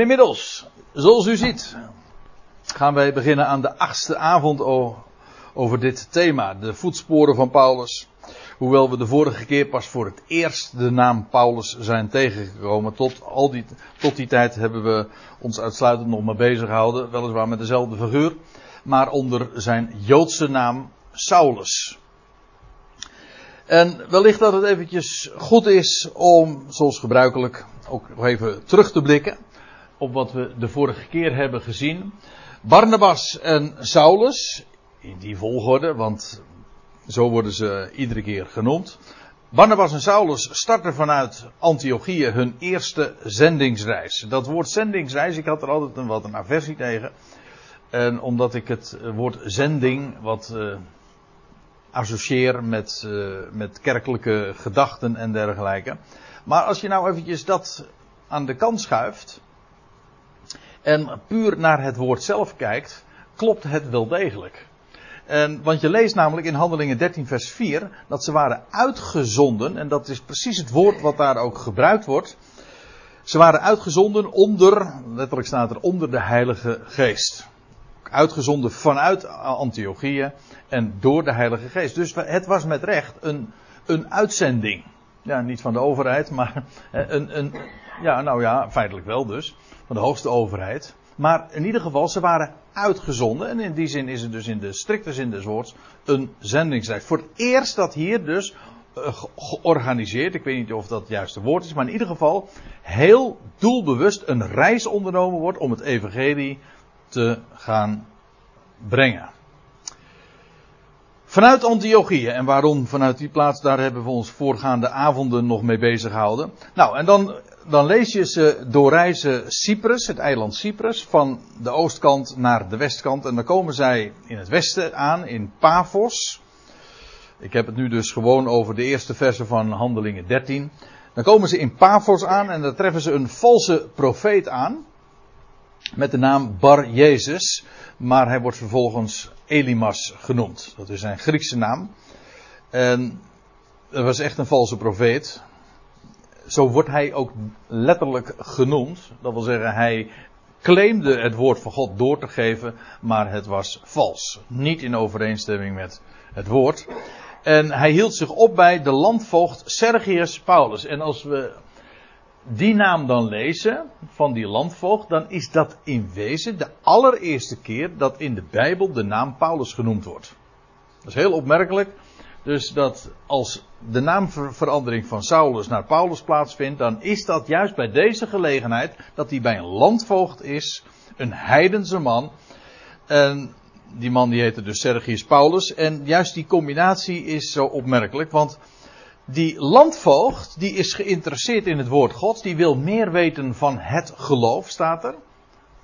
Inmiddels, zoals u ziet, gaan wij beginnen aan de achtste avond over dit thema, de voetsporen van Paulus. Hoewel we de vorige keer pas voor het eerst de naam Paulus zijn tegengekomen. Tot, al die, tot die tijd hebben we ons uitsluitend nog maar bezig gehouden. Weliswaar met dezelfde figuur. Maar onder zijn Joodse naam Saulus. En wellicht dat het eventjes goed is om, zoals gebruikelijk, ook nog even terug te blikken op wat we de vorige keer hebben gezien. Barnabas en Saulus, in die volgorde, want zo worden ze iedere keer genoemd. Barnabas en Saulus starten vanuit Antiochië hun eerste zendingsreis. Dat woord zendingsreis, ik had er altijd een wat een aversie tegen. En omdat ik het woord zending wat uh, associeer met, uh, met kerkelijke gedachten en dergelijke. Maar als je nou eventjes dat aan de kant schuift. En puur naar het woord zelf kijkt, klopt het wel degelijk. En, want je leest namelijk in Handelingen 13, vers 4 dat ze waren uitgezonden, en dat is precies het woord wat daar ook gebruikt wordt. Ze waren uitgezonden onder, letterlijk staat er onder de Heilige Geest. Uitgezonden vanuit Antiochië en door de Heilige Geest. Dus het was met recht een, een uitzending. Ja, niet van de overheid, maar een, een, ja, nou ja, feitelijk wel dus. Van de hoogste overheid. Maar in ieder geval, ze waren uitgezonden. En in die zin is het dus in de strikte zin des woords een zendingsreis. Voor het eerst dat hier dus uh, georganiseerd, ik weet niet of dat het juiste woord is, maar in ieder geval heel doelbewust een reis ondernomen wordt om het evangelie te gaan brengen. Vanuit Antiochië. En waarom vanuit die plaats, daar hebben we ons voorgaande avonden nog mee bezig gehouden. Nou, en dan dan lees je ze doorreizen Cyprus, het eiland Cyprus, van de oostkant naar de westkant. En dan komen zij in het westen aan, in Paphos. Ik heb het nu dus gewoon over de eerste verse van Handelingen 13. Dan komen ze in Paphos aan en dan treffen ze een valse profeet aan. Met de naam Bar Jezus. Maar hij wordt vervolgens Elimas genoemd. Dat is zijn Griekse naam. En dat was echt een valse profeet zo wordt hij ook letterlijk genoemd. Dat wil zeggen, hij claimde het woord van God door te geven, maar het was vals. Niet in overeenstemming met het woord. En hij hield zich op bij de landvoogd Sergius Paulus. En als we die naam dan lezen, van die landvoogd, dan is dat in wezen de allereerste keer dat in de Bijbel de naam Paulus genoemd wordt. Dat is heel opmerkelijk. Dus dat als de naamverandering van Saulus naar Paulus plaatsvindt, dan is dat juist bij deze gelegenheid dat hij bij een landvoogd is, een heidense man. En die man die heette dus Sergius Paulus. En juist die combinatie is zo opmerkelijk, want die landvoogd die is geïnteresseerd in het woord Gods, die wil meer weten van het geloof, staat er.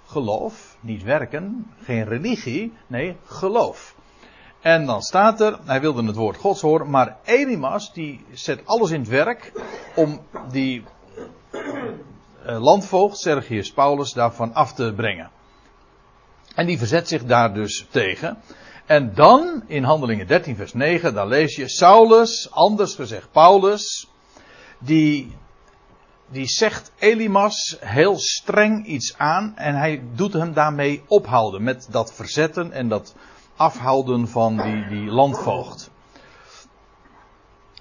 Geloof, niet werken, geen religie, nee, geloof. En dan staat er, hij wilde het woord Gods horen, maar Elimas die zet alles in het werk om die uh, landvoogd Sergius Paulus daarvan af te brengen. En die verzet zich daar dus tegen. En dan in Handelingen 13 vers 9, dan lees je Saulus, anders gezegd Paulus, die, die zegt Elimas heel streng iets aan en hij doet hem daarmee ophouden met dat verzetten en dat afhouden van die, die landvoogd.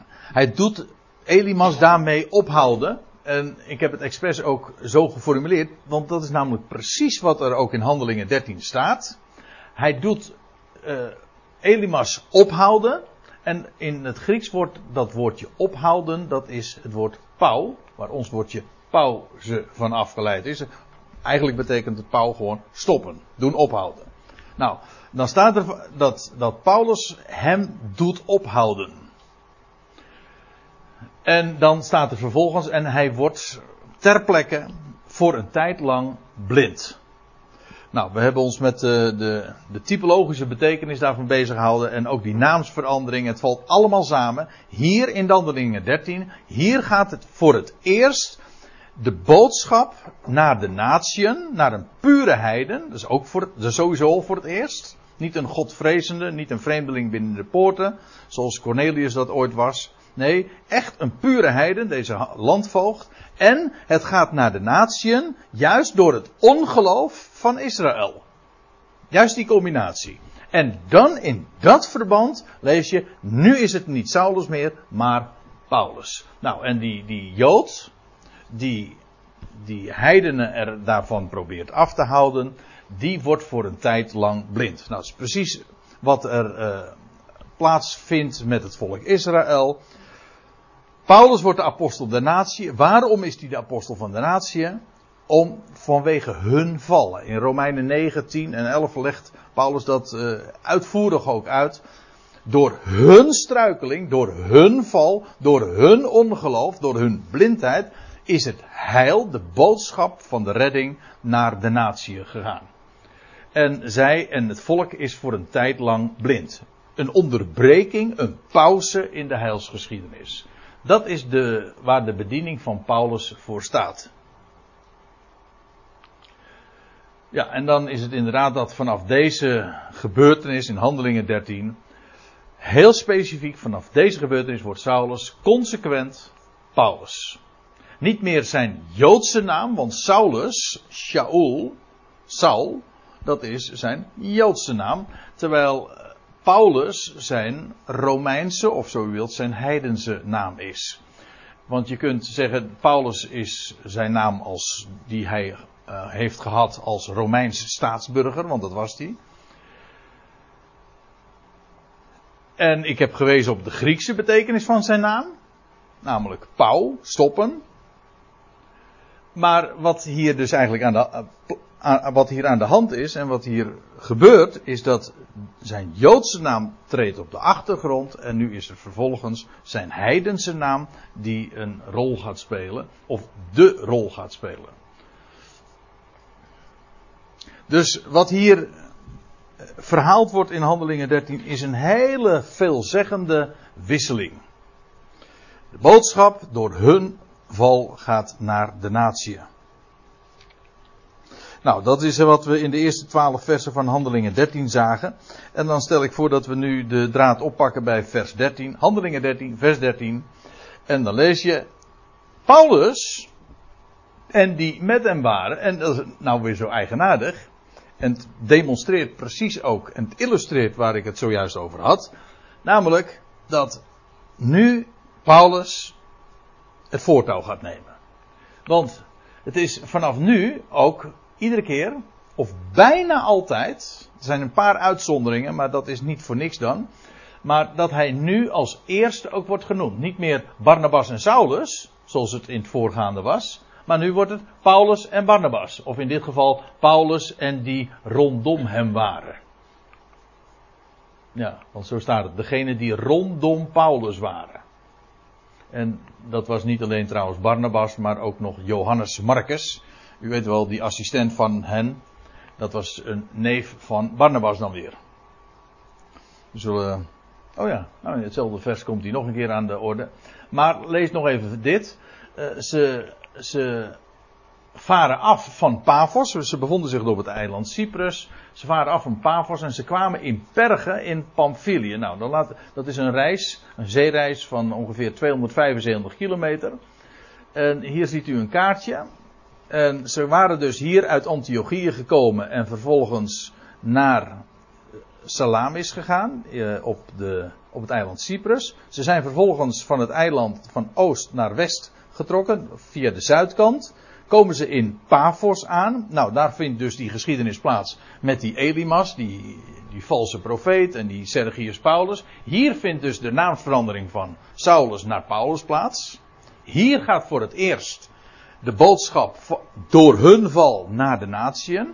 Hij doet Elimas daarmee ophouden. En ik heb het expres ook zo geformuleerd, want dat is namelijk precies wat er ook in Handelingen 13 staat. Hij doet uh, Elimas ophouden. En in het Grieks wordt dat woordje ophouden, dat is het woord pauw, waar ons woordje pauze van afgeleid is. Eigenlijk betekent het pauw gewoon stoppen, doen ophouden. Nou, dan staat er dat, dat Paulus hem doet ophouden. En dan staat er vervolgens, en hij wordt ter plekke voor een tijd lang blind. Nou, we hebben ons met de, de, de typologische betekenis daarvan bezig gehouden en ook die naamsverandering. Het valt allemaal samen. Hier in Dandelingen 13, hier gaat het voor het eerst de boodschap naar de natieën, naar een pure heiden, dus ook voor, dus sowieso voor het eerst. Niet een godvrezende, niet een vreemdeling binnen de poorten, zoals Cornelius dat ooit was. Nee, echt een pure heiden, deze landvoogd. En het gaat naar de natieën, juist door het ongeloof van Israël. Juist die combinatie. En dan in dat verband lees je, nu is het niet Saulus meer, maar Paulus. Nou, en die, die Jood, die, die heidenen er daarvan probeert af te houden, die wordt voor een tijd lang blind. Nou, dat is precies wat er uh, plaatsvindt met het volk Israël. Paulus wordt de apostel der natie. Waarom is hij de apostel van de natie? Om vanwege hun vallen. In Romeinen 9, 10 en 11 legt Paulus dat uh, uitvoerig ook uit. Door hun struikeling, door hun val, door hun ongeloof, door hun blindheid, is het heil, de boodschap van de redding, naar de natie gegaan. En zij en het volk is voor een tijd lang blind. Een onderbreking, een pauze in de heilsgeschiedenis. Dat is de, waar de bediening van Paulus voor staat. Ja, en dan is het inderdaad dat vanaf deze gebeurtenis in Handelingen 13, heel specifiek vanaf deze gebeurtenis wordt Saulus consequent Paulus. Niet meer zijn Joodse naam, want Saulus, Shaul, Saul, dat is zijn Joodse naam. Terwijl eh, Paulus zijn Romeinse, of zo u wilt, zijn heidense naam is. Want je kunt zeggen, Paulus is zijn naam als, die hij uh, heeft gehad als Romeinse staatsburger, want dat was hij. En ik heb gewezen op de Griekse betekenis van zijn naam. Namelijk pauw, stoppen. Maar wat hier dus eigenlijk aan de, wat hier aan de hand is en wat hier gebeurt, is dat zijn Joodse naam treedt op de achtergrond en nu is er vervolgens zijn heidense naam die een rol gaat spelen, of de rol gaat spelen. Dus wat hier verhaald wordt in Handelingen 13 is een hele veelzeggende wisseling. De boodschap door hun val gaat naar de natie. Nou, dat is wat we in de eerste twaalf versen van Handelingen 13 zagen. En dan stel ik voor dat we nu de draad oppakken bij vers 13. Handelingen 13, vers 13. En dan lees je Paulus en die met hem waren. En dat is nou weer zo eigenaardig. En het demonstreert precies ook en het illustreert waar ik het zojuist over had. Namelijk dat nu Paulus het voortouw gaat nemen. Want het is vanaf nu ook iedere keer, of bijna altijd, er zijn een paar uitzonderingen, maar dat is niet voor niks dan. Maar dat hij nu als eerste ook wordt genoemd. Niet meer Barnabas en Saulus, zoals het in het voorgaande was. Maar nu wordt het Paulus en Barnabas. Of in dit geval Paulus en die rondom hem waren. Ja, want zo staat het. Degene die rondom Paulus waren. En dat was niet alleen trouwens Barnabas, maar ook nog Johannes Marcus. U weet wel, die assistent van hen. Dat was een neef van Barnabas dan weer. We zullen. Oh ja, nou in hetzelfde vers komt hij nog een keer aan de orde. Maar lees nog even dit. Uh, ze, ze varen af van Paphos. Ze bevonden zich op het eiland Cyprus. Ze varen af van Paphos en ze kwamen in Perge in Pamphylië. Nou, dan laat, dat is een reis, een zeereis van ongeveer 275 kilometer. En hier ziet u een kaartje. En ze waren dus hier uit Antiochië gekomen en vervolgens naar Salamis gegaan eh, op, de, op het eiland Cyprus. Ze zijn vervolgens van het eiland van oost naar west getrokken via de zuidkant. Komen ze in Paphos aan. Nou, daar vindt dus die geschiedenis plaats met die Elimas, die, die valse profeet en die Sergius Paulus. Hier vindt dus de naamsverandering van Saulus naar Paulus plaats. Hier gaat voor het eerst de boodschap door hun val naar de natieën.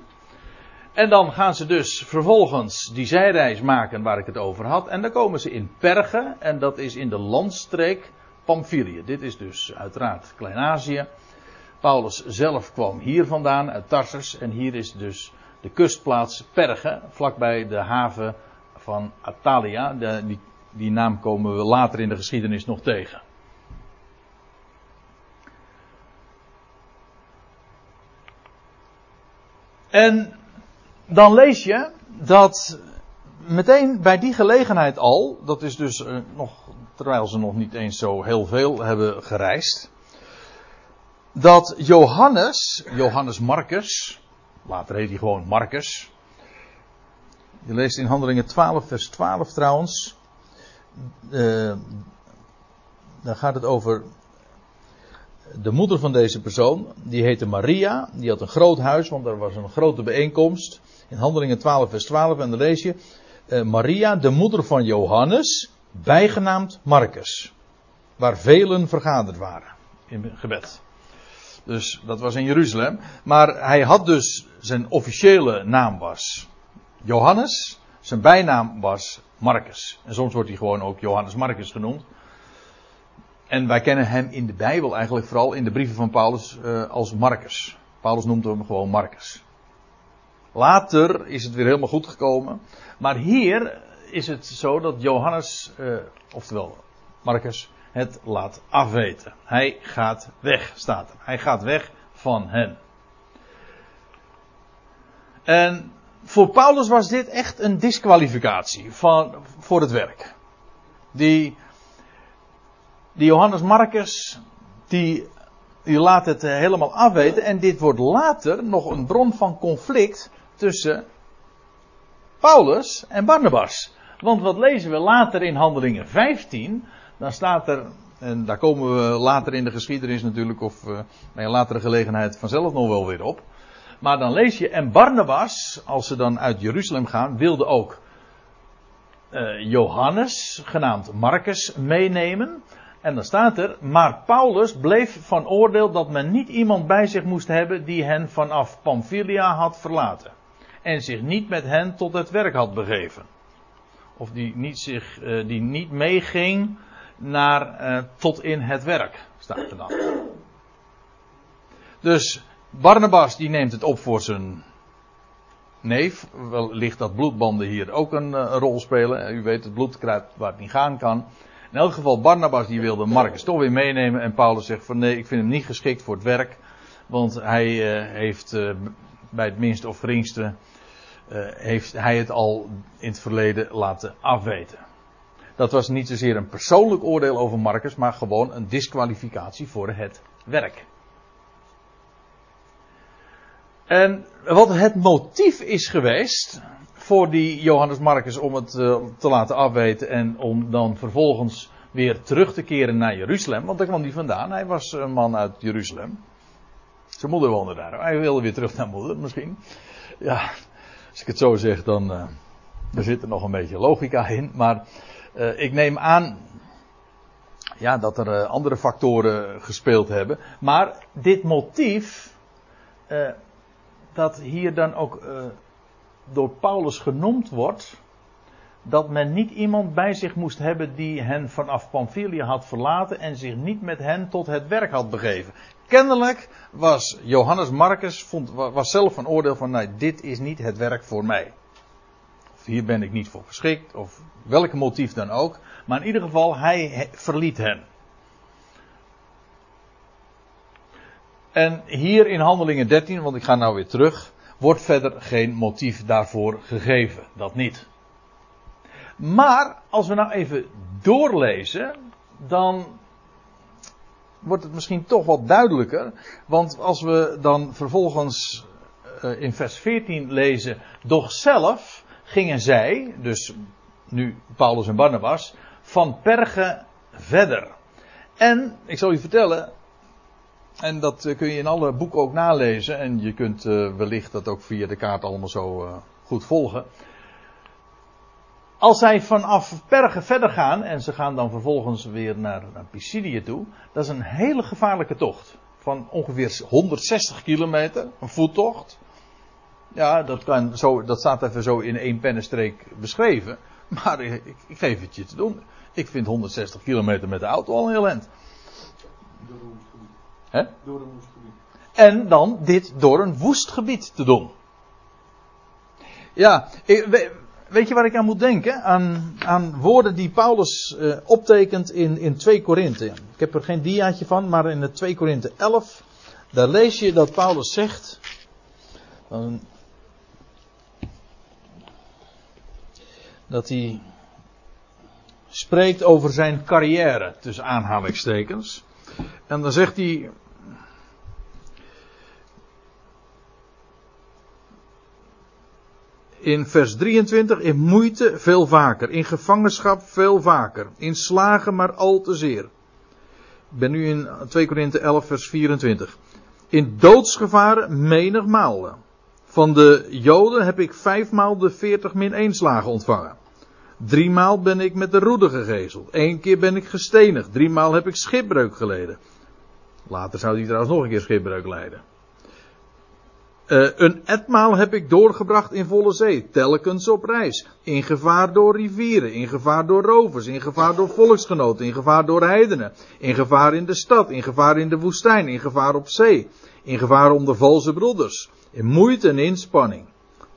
En dan gaan ze dus vervolgens die zijreis maken waar ik het over had. En dan komen ze in Perge. En dat is in de landstreek Pamphylië. Dit is dus uiteraard Klein-Azië. Paulus zelf kwam hier vandaan, uit Tarsus. En hier is dus de kustplaats Perge, vlakbij de haven van Atalia. De, die, die naam komen we later in de geschiedenis nog tegen. En dan lees je dat meteen bij die gelegenheid al, dat is dus uh, nog terwijl ze nog niet eens zo heel veel hebben gereisd, dat Johannes, Johannes Marcus, later heet hij gewoon Marcus, je leest in Handelingen 12, vers 12 trouwens, uh, dan gaat het over de moeder van deze persoon, die heette Maria, die had een groot huis, want er was een grote bijeenkomst. In Handelingen 12, vers 12, en dan lees je, uh, Maria, de moeder van Johannes, bijgenaamd Marcus, waar velen vergaderd waren in gebed. Dus dat was in Jeruzalem. Maar hij had dus, zijn officiële naam was Johannes, zijn bijnaam was Marcus. En soms wordt hij gewoon ook Johannes Marcus genoemd. En wij kennen hem in de Bijbel eigenlijk vooral in de brieven van Paulus uh, als Marcus. Paulus noemt hem gewoon Marcus. Later is het weer helemaal goed gekomen. Maar hier is het zo dat Johannes, uh, oftewel Marcus, het laat afweten. Hij gaat weg, staat er. Hij gaat weg van hen. En voor Paulus was dit echt een disqualificatie van, voor het werk. Die, die Johannes Marcus, die, die laat het helemaal afweten. En dit wordt later nog een bron van conflict tussen Paulus en Barnabas. Want wat lezen we later in Handelingen 15? Dan staat er, en daar komen we later in de geschiedenis natuurlijk, of uh, bij een latere gelegenheid vanzelf nog wel weer op. Maar dan lees je, en Barnabas, als ze dan uit Jeruzalem gaan, wilde ook uh, Johannes, genaamd Marcus, meenemen. En dan staat er, maar Paulus bleef van oordeel dat men niet iemand bij zich moest hebben die hen vanaf Pamphylia had verlaten. En zich niet met hen tot het werk had begeven. Of die niet, zich, uh, die niet meeging naar, uh, tot in het werk, staat er dan. Dus Barnabas die neemt het op voor zijn neef. Wellicht dat bloedbanden hier ook een, uh, rol spelen. U weet, het bloed kruipt waar het niet gaan kan. In elk geval, Barnabas die wilde Marcus toch weer meenemen. En Paulus zegt van nee, ik vind hem niet geschikt voor het werk. Want hij uh, heeft uh, bij het minste of geringste, heeft hij het al in het verleden laten afweten. Dat was niet zozeer een persoonlijk oordeel over Marcus, maar gewoon een disqualificatie voor het werk. En wat het motief is geweest voor die Johannes Marcus om het uh, te laten afweten en om dan vervolgens weer terug te keren naar Jeruzalem, want daar kwam hij vandaan. Hij was een man uit Jeruzalem. Zijn moeder woonde daar. Hij wilde weer terug naar moeder misschien. Ja, als ik het zo zeg, dan uh, er zit er nog een beetje logica in. Maar uh, ik neem aan ja, dat er andere factoren gespeeld hebben. Maar dit motief dat hier dan ook uh, door Paulus genoemd wordt. Dat men niet iemand bij zich moest hebben die hen vanaf Pamphylia had verlaten en zich niet met hen tot het werk had begeven. Kennelijk was Johannes Marcus vond, was zelf van oordeel van, nee, dit is niet het werk voor mij. Of hier ben ik niet voor geschikt, of welk motief dan ook. Maar in ieder geval, hij verliet hen. En hier in Handelingen 13, want ik ga nou weer terug, wordt verder geen motief daarvoor gegeven. Dat niet. Maar als we nou even doorlezen, dan wordt het misschien toch wat duidelijker. Want als we dan vervolgens uh, in vers 14 lezen, doch zelf gingen zij, dus nu Paulus en Barnabas, van Perge verder. En, ik zal u vertellen, en dat eh, kun je in alle boeken ook nalezen. En je kunt uh, wellicht dat ook via de kaart allemaal zo uh, goed volgen. Als zij vanaf Pergen verder gaan en ze gaan dan vervolgens weer naar, naar toe. Dat is een hele gevaarlijke tocht. Van ongeveer 160 kilometer. Een voettocht. Ja, dat, kan zo, dat staat even zo in één pennenstreek beschreven. Maar ik, ik geef het je te doen. Ik vind 160 kilometer met de auto al een heel eind. Door een woest gebied. En dan dit door een woest gebied te doen. Ja, weet je waar ik aan moet denken? Aan, aan woorden die Paulus uh, optekent in, in 2 Korinthe. Ik heb er geen diaatje van, maar in het 2 Korinthe 11, daar lees je dat Paulus zegt. Um, dat hij spreekt over zijn carrière, tussen aanhalingstekens. En dan zegt hij. In vers 23, in moeite veel vaker, in gevangenschap veel vaker, in slagen maar al te zeer. Ik ben nu in 2 Korinthe 11 vers 24. In doodsgevaren menigmalen. Van de Joden heb ik vijfmaal de 40 min 1 slagen ontvangen. Driemaal ben ik met de roede gegezeld. Eén keer ben ik gestenigd. Driemaal heb ik schipbreuk geleden. Later zou hij trouwens nog een keer schipbreuk leiden. Uh, een etmaal heb ik doorgebracht in volle zee, telkens op reis. In gevaar door rivieren, in gevaar door rovers, in gevaar door volksgenoten, in gevaar door heidenen. In gevaar in de stad, in gevaar in de woestijn, in gevaar op zee. In gevaar onder valse broeders. In moeite en inspanning.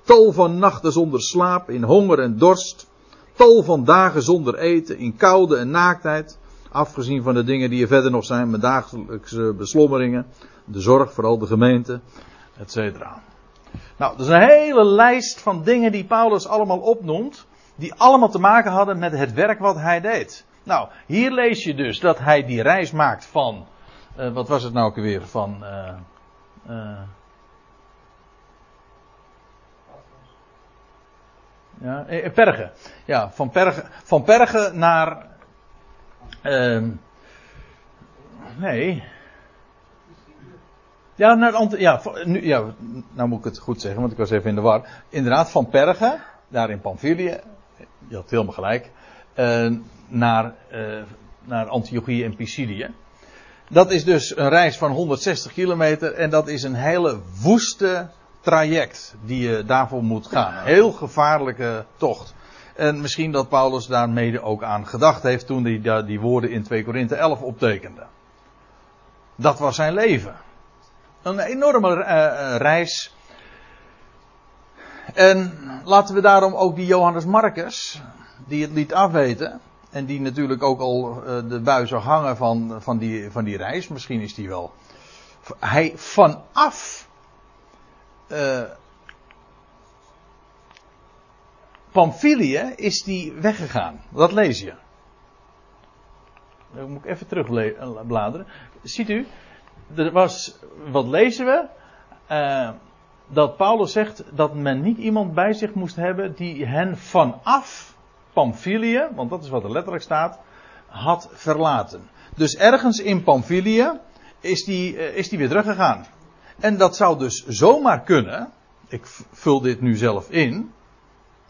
Tal van nachten zonder slaap, in honger en dorst. Tal van dagen zonder eten, in koude en naaktheid. Afgezien van de dingen die er verder nog zijn, met dagelijkse beslommeringen. De zorg, vooral de gemeente, et cetera. Nou, dat is een hele lijst van dingen die Paulus allemaal opnoemt. Die allemaal te maken hadden met het werk wat hij deed. Nou, hier lees je dus dat hij die reis maakt van. Uh, wat was het nou ook weer? Van. Uh, Ja, eh, Pergen. Ja, van Pergen, van Pergen naar. Uh, nee. Ja, naar ja, nu, ja, nou moet ik het goed zeggen, want ik was even in de war. Inderdaad, van Pergen, daar in Pamphylië, je had helemaal gelijk, uh, naar, uh, naar Antiochië en Pisidië. Dat is dus een reis van 160 kilometer en dat is een hele woeste traject die je daarvoor moet gaan. Heel gevaarlijke tocht. En misschien dat Paulus daar mede ook aan gedacht heeft toen hij die woorden in 2 Korinthe 11 optekende. Dat was zijn leven. Een enorme uh, reis. En laten we daarom ook die Johannes Marcus, die het liet afweten, en die natuurlijk ook al uh, de bui zag hangen van, van, die, van die reis, misschien is die wel. Hij vanaf uh, Pamphylië is die weggegaan. Dat lees je. Dan moet ik even terugbladeren. Ziet u, er was, wat lezen we? Uh, dat Paulus zegt dat men niet iemand bij zich moest hebben die hen vanaf Pamphylië, want dat is wat er letterlijk staat, had verlaten. Dus ergens in Pamphylië is die, uh, is die weer teruggegaan. En dat zou dus zomaar kunnen. Ik vul dit nu zelf in.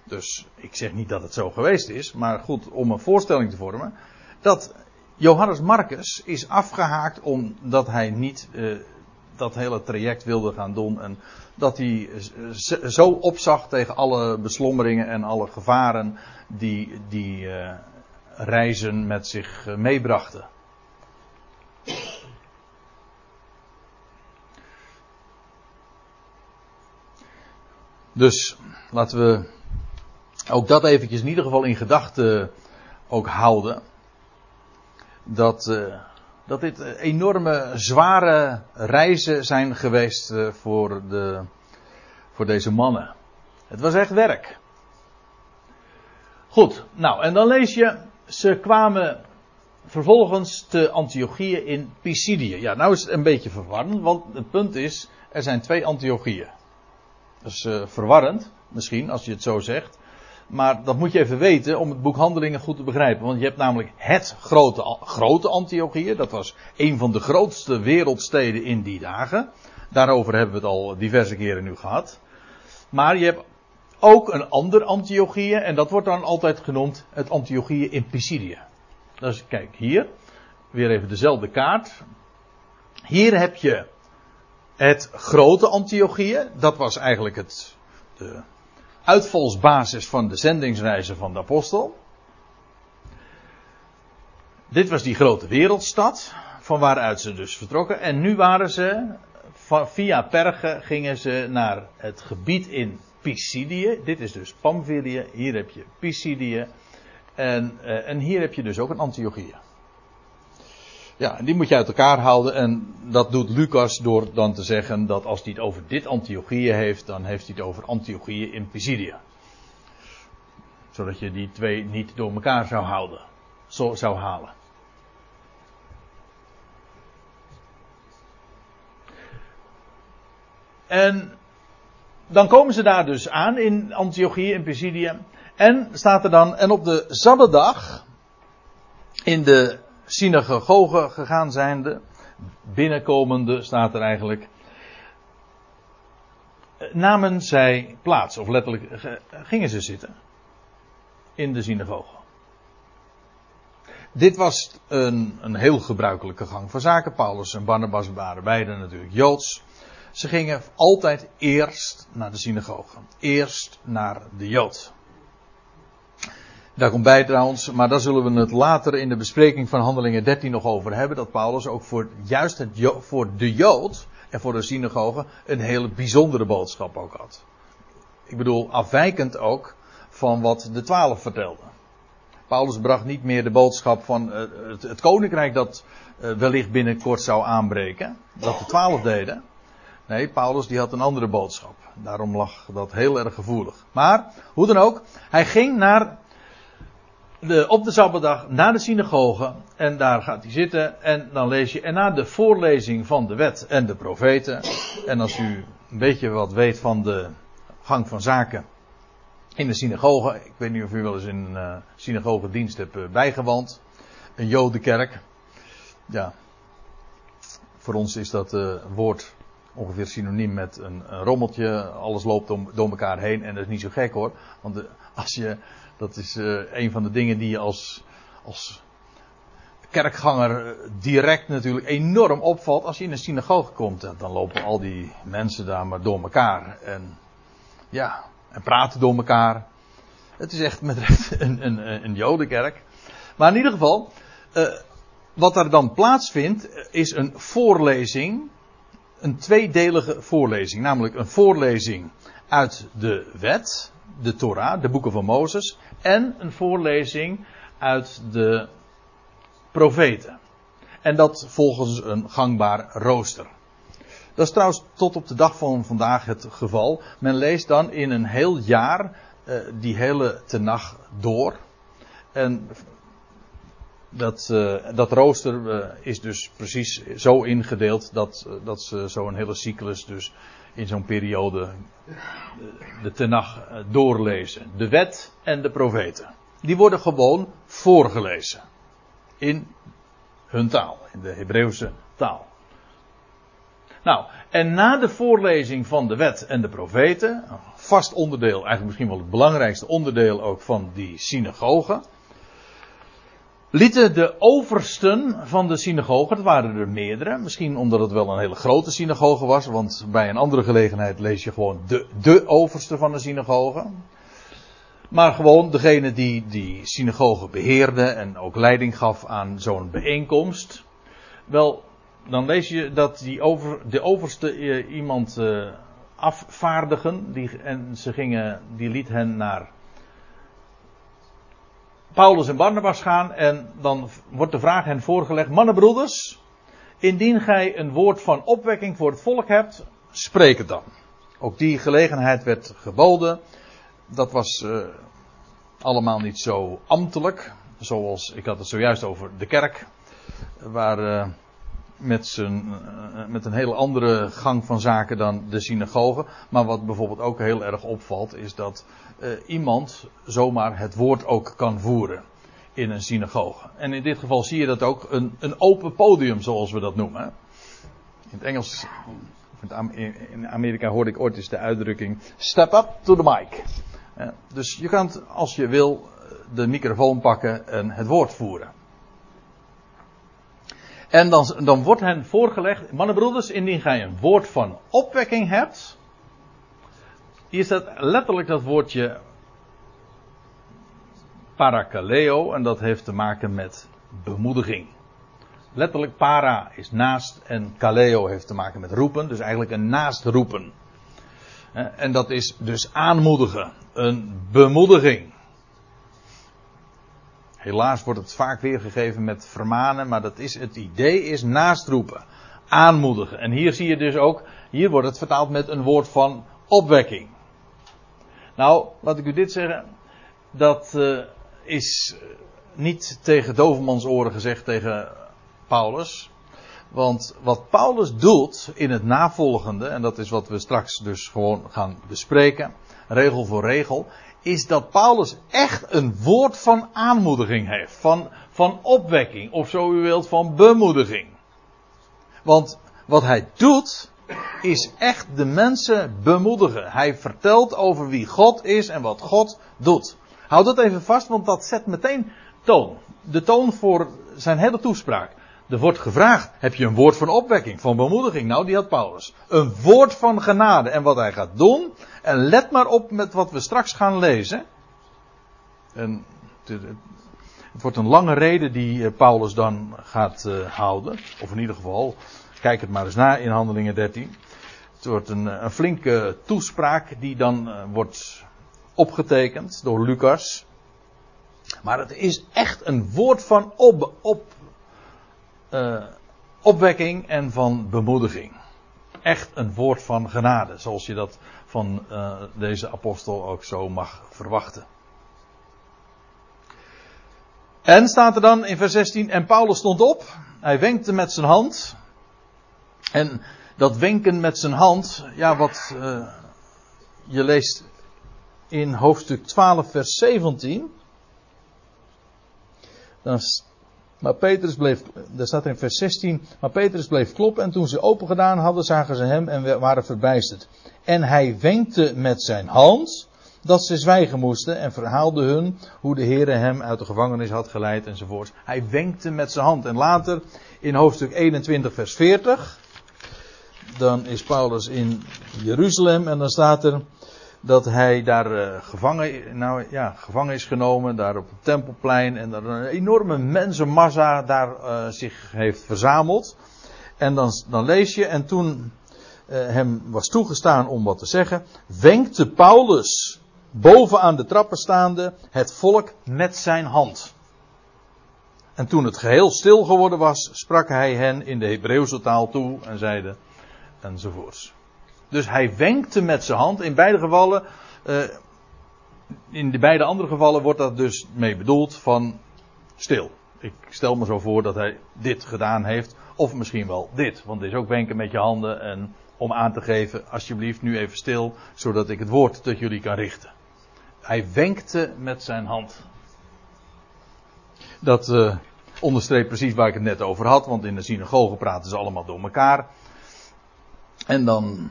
Dus ik zeg niet dat het zo geweest is. Maar goed, om een voorstelling te vormen. Dat Johannes Marcus is afgehaakt omdat hij niet uh, dat hele traject wilde gaan doen. En dat hij zo opzag tegen alle beslommeringen en alle gevaren die, die uh, reizen met zich meebrachten. Dus laten we ook dat eventjes in ieder geval in gedachten ook houden. Dat, uh, dat dit enorme zware reizen zijn geweest uh, voor, de, voor deze mannen. Het was echt werk. Goed, nou en dan lees je, ze kwamen vervolgens te Antiochieën in Pisidië. Ja, nou is het een beetje verwarrend, want het punt is, er zijn twee Antiochieën. Dat is verwarrend, misschien, als je het zo zegt. Maar dat moet je even weten om het boek Handelingen goed te begrijpen. Want je hebt namelijk het grote, grote Antiochië. Dat was een van de grootste wereldsteden in die dagen. Daarover hebben we het al diverse keren nu gehad. Maar je hebt ook een ander Antiochië. En dat wordt dan altijd genoemd het Antiochië in Pisidië. Dus kijk hier. Weer even dezelfde kaart. Hier heb je het grote Antiochië, dat was eigenlijk het, de uitvalsbasis van de zendingsreizen van de apostel. Dit was die grote wereldstad, van waaruit ze dus vertrokken. En nu waren ze, via Perge gingen ze naar het gebied in Pisidië. Dit is dus Pamphylië, hier heb je Pisidië. En, eh, en hier heb je dus ook een Antiochië. Ja, die moet je uit elkaar houden. En dat doet Lucas door dan te zeggen dat als hij het over dit Antiochieën heeft, dan heeft hij het over Antiochieën in Pisidia. Zodat je die twee niet door elkaar zou houden. zo zou halen. En dan komen ze daar dus aan in Antiochië in Pisidië. En staat er dan, en op de Sabbatdag in de synagoge gegaan zijnde, binnenkomende staat er eigenlijk, namen zij plaats, of letterlijk gingen ze zitten in de synagoge. Dit was een, een heel gebruikelijke gang van zaken. Paulus en Barnabas waren beide natuurlijk Joods. Ze gingen altijd eerst naar de synagoge. Eerst naar de Jood. Daar komt bij trouwens, maar daar zullen we het later in de bespreking van Handelingen 13 nog over hebben. Dat Paulus ook voor juist het, voor de Jood en voor de synagoge een hele bijzondere boodschap ook had. Ik bedoel, afwijkend ook van wat de twaalf vertelden. Paulus bracht niet meer de boodschap van uh, het, het, koninkrijk dat uh, wellicht binnenkort zou aanbreken. Dat de twaalf deden. Nee, Paulus die had een andere boodschap. Daarom lag dat heel erg gevoelig. Maar, hoe dan ook, hij ging naar de, op de Sabbatdag naar de synagoge. En daar gaat hij zitten. En dan lees je. En na de voorlezing van de wet en de profeten. En als u een beetje wat weet van de gang van zaken in de synagoge. Ik weet niet of u wel eens in een uh, synagogedienst hebt uh, bijgewoond. Een jodenkerk. Ja. Voor ons is dat uh, woord ongeveer synoniem met een, een rommeltje. Alles loopt om, door elkaar heen. En dat is niet zo gek hoor. Want als je, dat is een van de dingen die je als, als kerkganger direct natuurlijk enorm opvalt. Als je in een synagoge komt, dan lopen al die mensen daar maar door elkaar. En ja, en praten door elkaar. Het is echt met een, een, een jodenkerk. Maar in ieder geval, wat er dan plaatsvindt, is een voorlezing. Een tweedelige voorlezing. Namelijk een voorlezing uit de wet, de Torah, de boeken van Mozes. En een voorlezing uit de profeten. En dat volgens een gangbaar rooster. Dat is trouwens tot op de dag van vandaag het geval. Men leest dan in een heel jaar uh, die hele tenag door. En dat, uh, dat rooster uh, is dus precies zo ingedeeld dat, dat ze zo'n hele cyclus dus in zo'n periode de tenag doorlezen. De wet en de profeten. Die worden gewoon voorgelezen. In hun taal, in de Hebreeuwse taal. Nou, en na de voorlezing van de wet en de profeten, vast onderdeel, eigenlijk misschien wel het belangrijkste onderdeel ook van die synagoge, lieten de oversten van de synagoge, dat waren er meerdere, misschien omdat het wel een hele grote synagoge was, want bij een andere gelegenheid lees je gewoon de, de overste van de synagoge. Maar gewoon degene die die synagoge beheerde en ook leiding gaf aan zo'n bijeenkomst. Wel, dan lees je dat die over, de overste eh, iemand uh, afvaardigen. Die, en ze gingen, die liet hen naar Paulus en Barnabas gaan. En dan wordt de vraag hen voorgelegd: Mannenbroeders, indien gij een woord van opwekking voor het volk hebt, spreek het dan. Ook die gelegenheid werd geboden. Dat was uh, allemaal niet zo ambtelijk. Zoals ik had het zojuist over de kerk. Waar. Uh, met, zijn, eh, met een hele andere gang van zaken dan de synagoge. Maar wat bijvoorbeeld ook heel erg opvalt, is dat uh, iemand zomaar het woord ook kan voeren in een synagoge. En in dit geval zie je dat ook een, een open podium, zoals we dat noemen. In het Engels, in Amerika hoorde ik ooit eens de uitdrukking: step up to the mic. Dus je kan, als je wil, de microfoon pakken en het woord voeren. En dan, dan wordt hen voorgelegd, mannenbroeders, indien gij een woord van opwekking hebt. Hier staat letterlijk dat woordje parakaleo en dat heeft te maken met bemoediging. Letterlijk para is naast en kaleo heeft te maken met roepen, dus eigenlijk een naastroepen. En dat is dus aanmoedigen, een bemoediging. Helaas wordt het vaak weergegeven met vermanen, maar dat is, het idee is naastroepen, aanmoedigen. En hier zie je dus ook, hier wordt het vertaald met een woord van opwekking. Nou, laat ik u dit zeggen, dat uh, is niet tegen dovenmans oren gezegd tegen Paulus. Want wat Paulus doet in het navolgende, en dat is wat we straks dus gewoon gaan bespreken, regel voor regel, is dat Paulus echt een woord van aanmoediging heeft. Van, van opwekking, of zo u wilt, van bemoediging. Want wat hij doet, is echt de mensen bemoedigen. Hij vertelt over wie God is en wat God doet. Houd dat even vast, want dat zet meteen toon. De toon voor zijn hele toespraak. Er wordt gevraagd, heb je een woord van opwekking, van bemoediging? Nou, die had Paulus. Een woord van genade. En wat hij gaat doen, en let maar op met wat we straks gaan lezen. En het, wordt een lange reden die eh, Paulus dan gaat uh, houden. Of in ieder geval, kijk het maar eens na in Handelingen 13. Het wordt een, een flinke toespraak die dan wordt opgetekend door Lucas. Maar het is echt een woord van op, op, uh, opwekking en van bemoediging. Echt een woord van genade, zoals je dat van uh, deze apostel ook zo mag verwachten. En staat er dan in vers 16, en Paulus stond op, hij wenkte met zijn hand. En dat wenken met zijn hand, ja, wat uh, je leest in hoofdstuk 12, vers 17. Dan, maar Petrus bleef, daar staat in vers 16, maar Petrus bleef kloppen en toen ze open gedaan hadden, zagen ze hem en waren verbijsterd. En hij wenkte met zijn hand dat ze zwijgen moesten en verhaalde hun hoe de Heere hem uit de gevangenis had geleid enzovoort. Hij wenkte met zijn hand. En later in hoofdstuk 21 vers 40, dan is Paulus in Jeruzalem en dan staat er, dat hij daar uh, gevangen, nou, ja, gevangen is genomen, daar op het tempelplein. En dat een enorme mensenmassa daar uh, zich heeft verzameld. En dan, dan lees je, en toen uh, hem was toegestaan om wat te zeggen, wenkte Paulus boven aan de trappen staande het volk met zijn hand. En toen het geheel stil geworden was, sprak hij hen in de Hebreeuwse taal toe en zeide enzovoorts. Dus hij wenkte met zijn hand. In beide gevallen, uh, in de beide andere gevallen wordt dat dus mee bedoeld van stil. Ik stel me zo voor dat hij dit gedaan heeft. Of misschien wel dit. Want het is ook wenken met je handen. En om aan te geven, alsjeblieft nu even stil. Zodat ik het woord tot jullie kan richten. Hij wenkte met zijn hand. Dat uh, onderstreept precies waar ik het net over had. Want in de synagoge praten ze allemaal door elkaar. En dan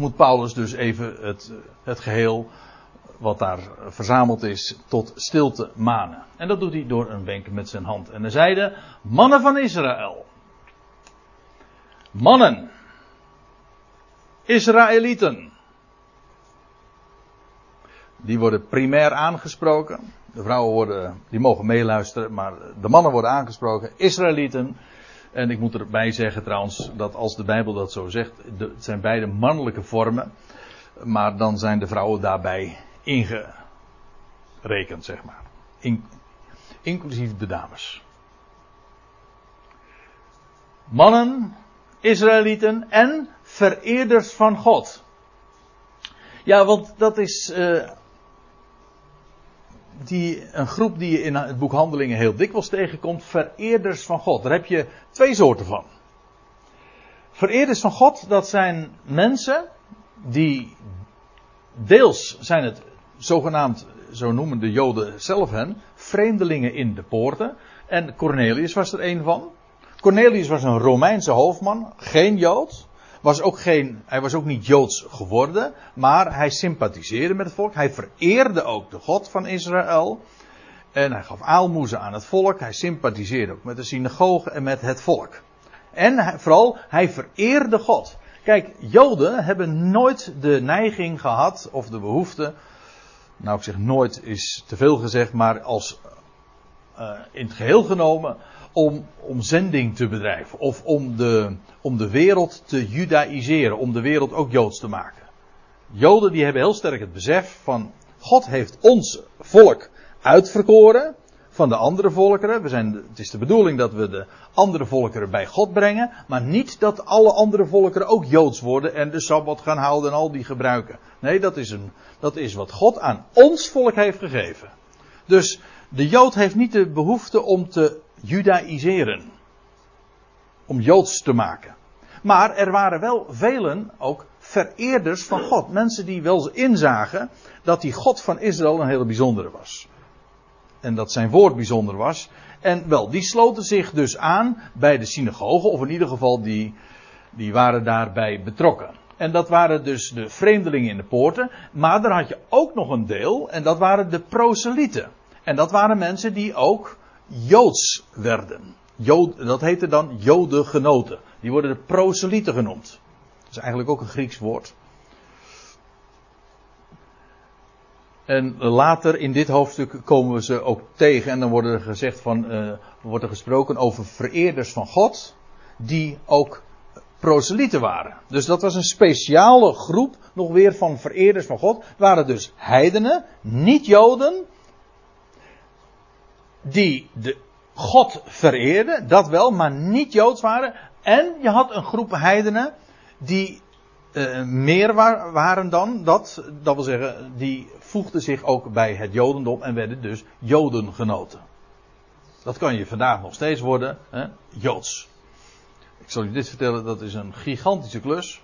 moet Paulus dus even het, het geheel wat daar verzameld is tot stilte manen. En dat doet hij door een wenk met zijn hand. En hij zeide, mannen van Israël. Mannen. Israëlieten. Die worden primair aangesproken. De vrouwen worden, die mogen meeluisteren, maar de mannen worden aangesproken. Israëlieten. En ik moet erbij zeggen trouwens dat als de Bijbel dat zo zegt, het zijn beide mannelijke vormen, maar dan zijn de vrouwen daarbij ingerekend, zeg maar. In, inclusief de dames. Mannen, Israëlieten en vereerders van God. Ja, want dat is uh, die, een groep die je in het boek Handelingen heel dikwijls tegenkomt, vereerders van God. Daar heb je twee soorten van. Vereerders van God, dat zijn mensen die deels zijn het zogenaamd, zo noemen de Joden zelf hen, vreemdelingen in de poorten. En Cornelius was er een van. Cornelius was een Romeinse hoofdman, geen Jood. Was ook geen, hij was ook niet Joods geworden, maar hij sympathiseerde met het volk. Hij vereerde ook de God van Israël. En hij gaf aalmoezen aan het volk. Hij sympathiseerde ook met de synagoge en met het volk. En vooral, hij vereerde God. Kijk, Joden hebben nooit de neiging gehad, of de behoefte. Nou, ik zeg nooit is te veel gezegd, maar als uh, in het geheel genomen om, om zending te bedrijven. Of om de, om de wereld te judaïseren. Om de wereld ook joods te maken. Joden die hebben heel sterk het besef van God heeft ons volk uitverkoren van de andere volkeren. We zijn, het is de bedoeling dat we de andere volkeren bij God brengen. Maar niet dat alle andere volkeren ook joods worden en de sabbat gaan houden en al die gebruiken. Nee, dat is, een, dat is wat God aan ons volk heeft gegeven. Dus De Jood heeft niet de behoefte om te judaïseren. Om Joods te maken. Maar er waren wel velen ook vereerders van God. Mensen die wel inzagen dat die God van Israël een hele bijzondere was. En dat zijn woord bijzonder was. En wel, die sloten zich dus aan bij de synagoge, of in ieder geval die, die waren daarbij betrokken. En dat waren dus de vreemdelingen in de poorten. Maar daar had je ook nog een deel, en dat waren de proselieten. En dat waren mensen die ook Joods werden. Dat heette dan Jodengenoten. Die worden de proselieten genoemd. Dat is eigenlijk ook een Grieks woord. En later in dit hoofdstuk komen we ze ook tegen. En dan wordt er gezegd van, uh, wordt er gesproken over vereerders van God. Die ook proselieten waren. Dus dat was een speciale groep nog weer van vereerders van God. Het waren dus heidenen, niet joden. Die de God vereerden, dat wel, maar niet joods waren. En je had een groep heidenen die uh, meer waren dan dat. Dat wil zeggen, die voegden zich ook bij het Jodendom en werden dus Jodengenoten. Dat kan je vandaag nog steeds worden, hè? Joods. Ik zal je dit vertellen, dat is een gigantische klus.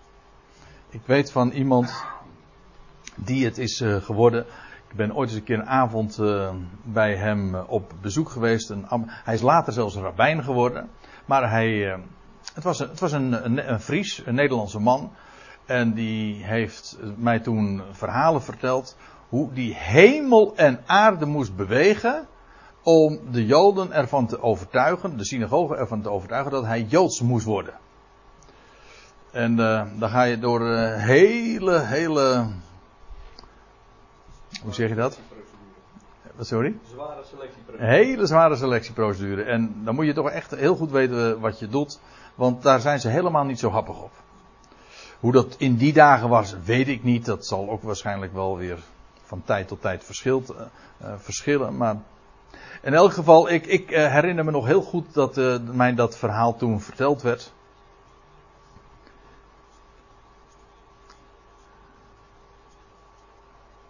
Ik weet van iemand die het is uh, geworden. Ik ben ooit eens een keer een avond uh, bij hem op bezoek geweest. Een, hij is later zelfs rabbijn geworden. Maar hij, het was, een, het was een, een, een Fries, een Nederlandse man. En die heeft mij toen verhalen verteld hoe die hemel en aarde moest bewegen om de Joden ervan te overtuigen, de synagoge ervan te overtuigen dat hij Joods moest worden. En dan ga je door hele, hele. Hoe zeg je dat? Wat sorry? Zware selectieprocedure. Hele zware selectieprocedure. En dan moet je toch echt heel goed weten wat je doet. Want daar zijn ze helemaal niet zo happig op. Hoe dat in die dagen was, weet ik niet. Dat zal ook waarschijnlijk wel weer van tijd tot tijd verschilt, uh, uh, verschillen. Maar in elk geval, ik, ik uh, herinner me nog heel goed dat mij dat verhaal toen verteld werd.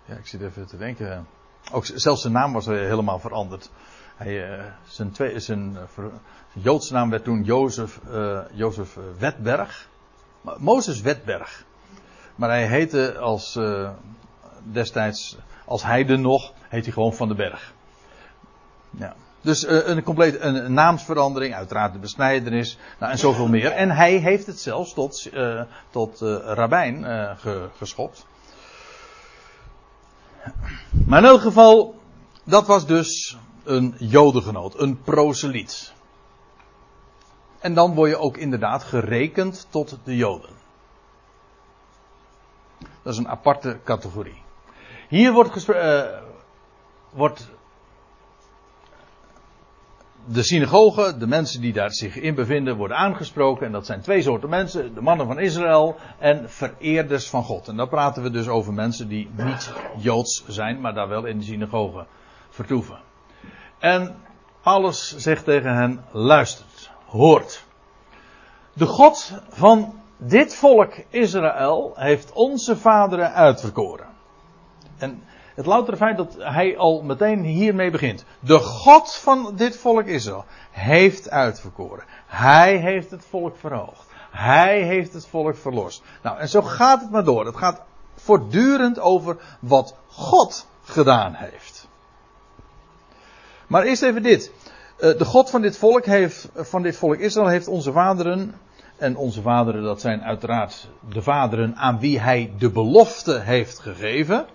Ja, ik zit even te denken. Ook zelfs zijn naam was helemaal veranderd. Hij, zijn, twee, zijn, zijn Joodse naam werd toen Jozef, Jozef Wetberg. Mozes Wetberg. Maar hij heette als uh, destijds, als heide nog, heet hij gewoon Van den Berg. Ja. Dus uh, een compleet een, naamsverandering, uiteraard de besnijdenis, nou, en zoveel meer. En hij heeft het zelfs tot, uh, tot rabbijn ge, geschopt. Maar in elk geval, dat was dus een jodengenoot, een proseliet. En dan word je ook inderdaad gerekend tot de Joden. Dat is een aparte categorie. Hier wordt, uh, wordt de synagoge, de mensen die daar zich in bevinden, worden aangesproken. En dat zijn twee soorten mensen: de mannen van Israël en vereerders van God. En dan praten we dus over mensen die niet joods zijn, maar daar wel in de synagoge vertoeven. En Paulus zegt tegen hen: luistert hoort. De God van dit volk Israël heeft onze vaderen uitverkoren. En het loutere feit dat hij al meteen hiermee begint. De God van dit volk Israël heeft uitverkoren. Hij heeft het volk verhoogd. Hij heeft het volk verlost. Nou, en zo gaat het maar door. Het gaat voortdurend over wat God gedaan heeft. Maar eerst even dit. Eh, de God van dit volk heeft, van dit volk Israël heeft onze vaderen, en onze vaderen dat zijn uiteraard de vaderen aan wie hij de belofte heeft gegeven,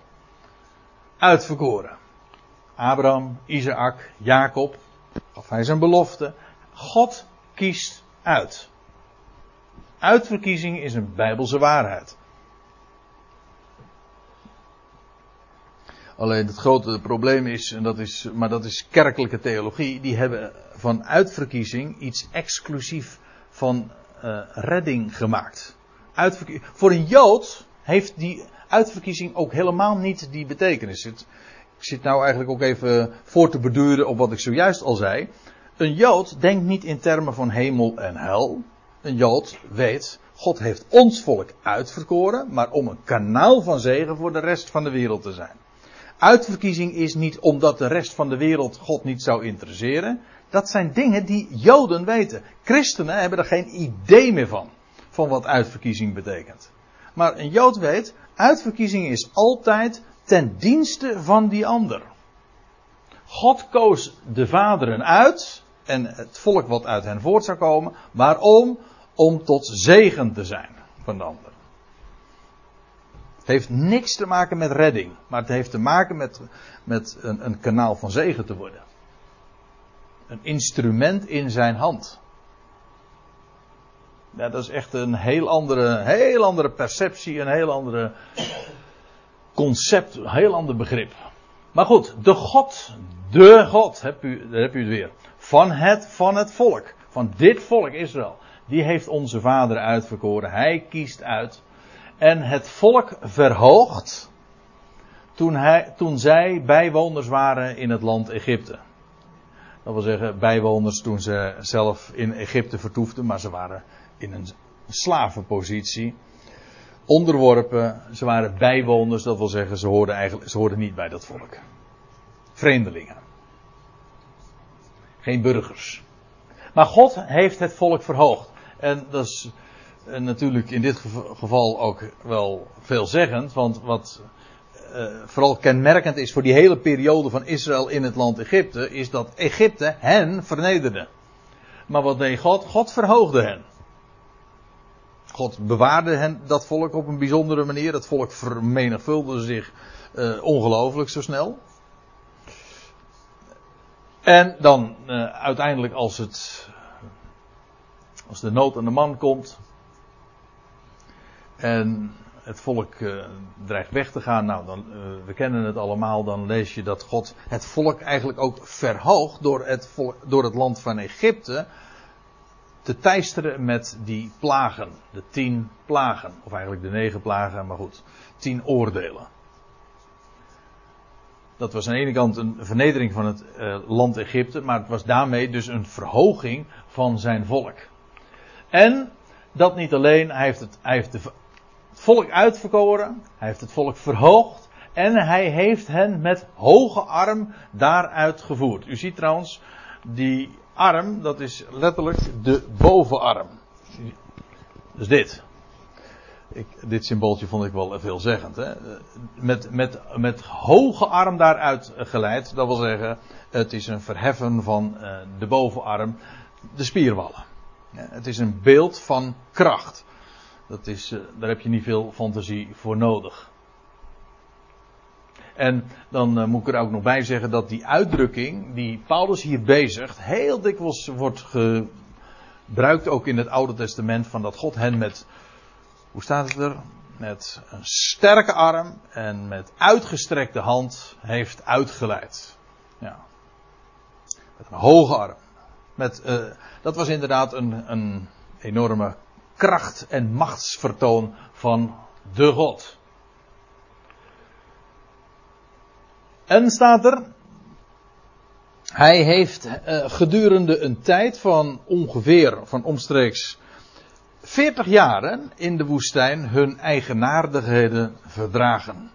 uitverkoren. Abraham, Isaac, Jacob, gaf hij zijn belofte. God kiest uit. Uitverkiezing is een bijbelse waarheid. Alleen het grote probleem is, en dat is, maar dat is kerkelijke theologie, die hebben van uitverkiezing iets exclusief van uh, redding gemaakt. Voor een Jood heeft die uitverkiezing ook helemaal niet die betekenis. Ik zit nou eigenlijk ook even voor te beduren op wat ik zojuist al zei. Een Jood denkt niet in termen van hemel en hel. Een Jood weet, God heeft ons volk uitverkoren, maar om een kanaal van zegen voor de rest van de wereld te zijn. Uitverkiezing is niet omdat de rest van de wereld God niet zou interesseren. Dat zijn dingen die Joden weten. Christenen hebben er geen idee meer van. Van wat uitverkiezing betekent. Maar een Jood weet, uitverkiezing is altijd ten dienste van die ander. God koos de vaderen uit en het volk wat uit hen voort zou komen. Waarom? Om tot zegen te zijn van de ander. Het heeft niks te maken met redding, maar het heeft te maken met, met een, een kanaal van zegen te worden. Een instrument in zijn hand. Ja, dat is echt een heel andere, heel andere perceptie, een heel andere concept, een heel ander begrip. Maar goed, de God, de God, heb u, daar heb u het weer. Van het, van het volk, van dit volk Israël. Die heeft onze vader uitverkoren. Hij kiest uit. En het volk verhoogt toen, hij, toen zij bijwoners waren in het land Egypte. Dat wil zeggen, bijwoners toen ze zelf in Egypte vertoefden, maar ze waren in een slavenpositie. Onderworpen, ze waren bijwoners, dat wil zeggen, ze hoorden, eigenlijk, ze hoorden niet bij dat volk. Vreemdelingen. Geen burgers. Maar God heeft het volk verhoogd. En dat is natuurlijk in dit geval ook wel veelzeggend, want wat uh, vooral kenmerkend is voor die hele periode van Israël in het land Egypte, is dat Egypte hen vernederde. Maar wat deed God? God verhoogde hen. God bewaarde hen, dat volk op een bijzondere manier. Dat volk vermenigvuldigde zich uh, ongelooflijk zo snel. En dan uh, uiteindelijk als het als de nood aan de man komt en het volk uh, dreigt weg te gaan, nou dan, we kennen het allemaal, dan lees je dat God het volk eigenlijk ook verhoogt door het, door het land van Egypte te teisteren met die plagen. De tien plagen, of eigenlijk de negen plagen, maar goed, tien oordelen. Dat was aan de ene kant een vernedering van het uh, land Egypte, maar het was daarmee dus een verhoging van zijn volk. En dat niet alleen, hij heeft het, hij heeft het volk uitverkoren, hij heeft het volk verhoogd en hij heeft hen met hoge arm daaruit gevoerd. U ziet trouwens, die arm, dat is letterlijk de bovenarm. Dus dit. Ik, dit symbooltje vond ik wel veelzeggend. Hè? Met, met, met hoge arm daaruit geleid. Dat wil zeggen, het is een verheffen van uh, de bovenarm, de spierwallen. Het is een beeld van kracht. Dat is, uh, daar heb je niet veel fantasie voor nodig. En dan uh, moet ik er ook nog bij zeggen dat die uitdrukking die Paulus hier bezigt, heel dikwijls wordt gebruikt ook in het Oude Testament van dat God hen met, hoe staat het er? Met een sterke arm en met uitgestrekte hand heeft uitgeleid. Ja. Met een hoge arm. Met, uh, dat was inderdaad een, een enorme kracht en machtsvertoon van de God. En staat er, hij heeft uh, gedurende een tijd van ongeveer, van omstreeks 40 jaren in de woestijn hun eigenaardigheden verdragen.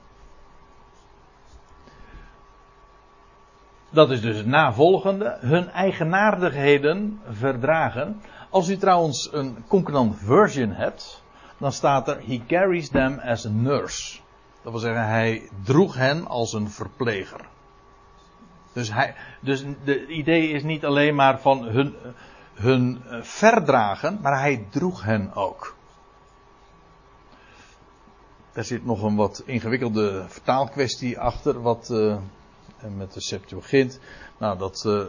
Dat is dus het navolgende, hun eigenaardigheden verdragen. Als u trouwens een concordant version hebt, dan staat er, he carries them as a nurse. Dat wil zeggen, hij droeg hen als een verpleger. Dus, hij, dus de idee is niet alleen maar van hun, hun verdragen, maar hij droeg hen ook. Er zit nog een wat ingewikkelde vertaalkwestie achter, wat uh, met de Septuagint. Nou, dat uh,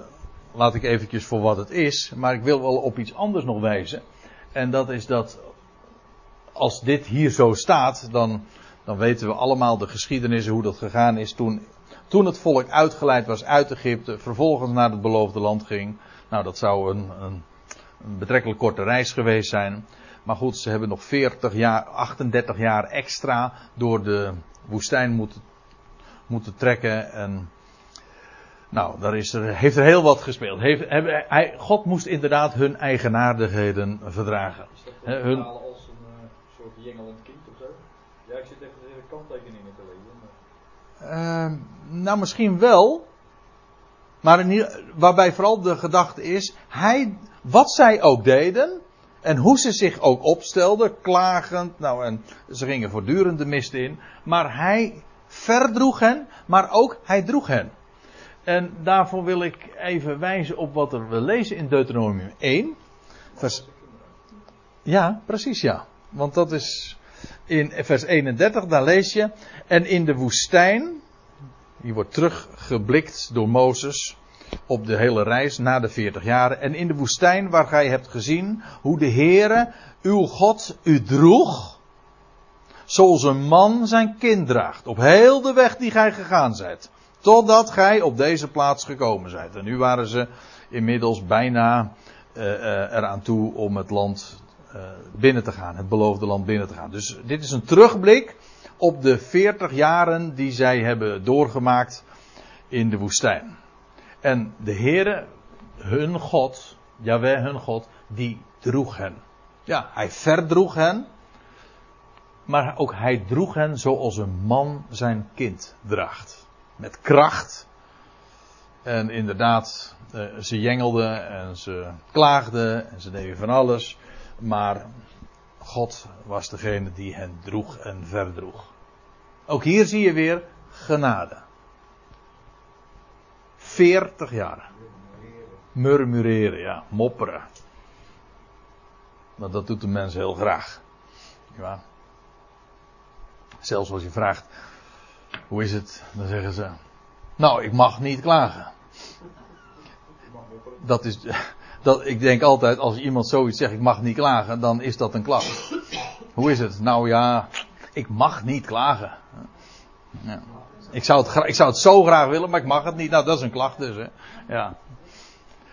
laat ik eventjes voor wat het is, maar ik wil wel op iets anders nog wijzen. En dat is dat als dit hier zo staat, dan dan weten we allemaal de geschiedenis, hoe dat gegaan is toen, toen het volk uitgeleid was uit Egypte, vervolgens naar het beloofde land ging. Nou, dat zou een, een, een betrekkelijk korte reis geweest zijn. Maar goed, ze hebben nog 40 jaar, 38 jaar extra door de woestijn moeten, moeten trekken. En nou, daar is er, heeft er heel wat gespeeld. Heeft, hij, God moest inderdaad hun eigenaardigheden verdragen. Is dat hun... als een uh, soort jengelend kind of zo? Ja, ik zit even de kanttekeningen te lezen. Uh, nou, misschien wel. Maar waarbij vooral de gedachte is, hij, wat zij ook deden, en hoe ze zich ook opstelden, klagend, nou en ze gingen voortdurend de mist in, maar hij verdroeg hen, maar ook hij droeg hen. En daarvoor wil ik even wijzen op wat er we lezen in Deuteronomium 1. Vers... Ja, precies ja. Want dat is in vers 31, daar lees je. En in de woestijn, die wordt teruggeblikt door Mozes op de hele reis na de 40 jaren. En in de woestijn waar gij hebt gezien hoe de Heere, uw God, u droeg. Zoals een man zijn kind draagt. Op heel de weg die gij gegaan zijt. Totdat gij op deze plaats gekomen zijt. En nu waren ze inmiddels bijna uh, uh, eraan toe om het land binnen te gaan. Het beloofde land binnen te gaan. Dus dit is een terugblik op de 40 jaren die zij hebben doorgemaakt in de woestijn. En de Heere, hun God, Jaweh hun God, die droeg hen. Ja, hij verdroeg hen. Maar ook hij droeg hen zoals een man zijn kind draagt. Met kracht. En inderdaad, eh, ze jengelden en ze klaagden en ze deden van alles. Maar God was degene die hen droeg en verdroeg. Ook hier zie je weer genade. 40 jaar. Murmureren, ja, mopperen. Want dat doet de mens heel graag. Ja. Zelfs als je vraagt, hoe is het? Dan zeggen ze, nou, ik mag niet klagen. Dat is, dat, ik denk altijd, als iemand zoiets zegt, ik mag niet klagen, dan is dat een klacht. Hoe is het? Nou ja, ik mag niet klagen. Ja. Ik zou, het, ik zou het zo graag willen, maar ik mag het niet. Nou, dat is een klacht dus. Hè. Ja.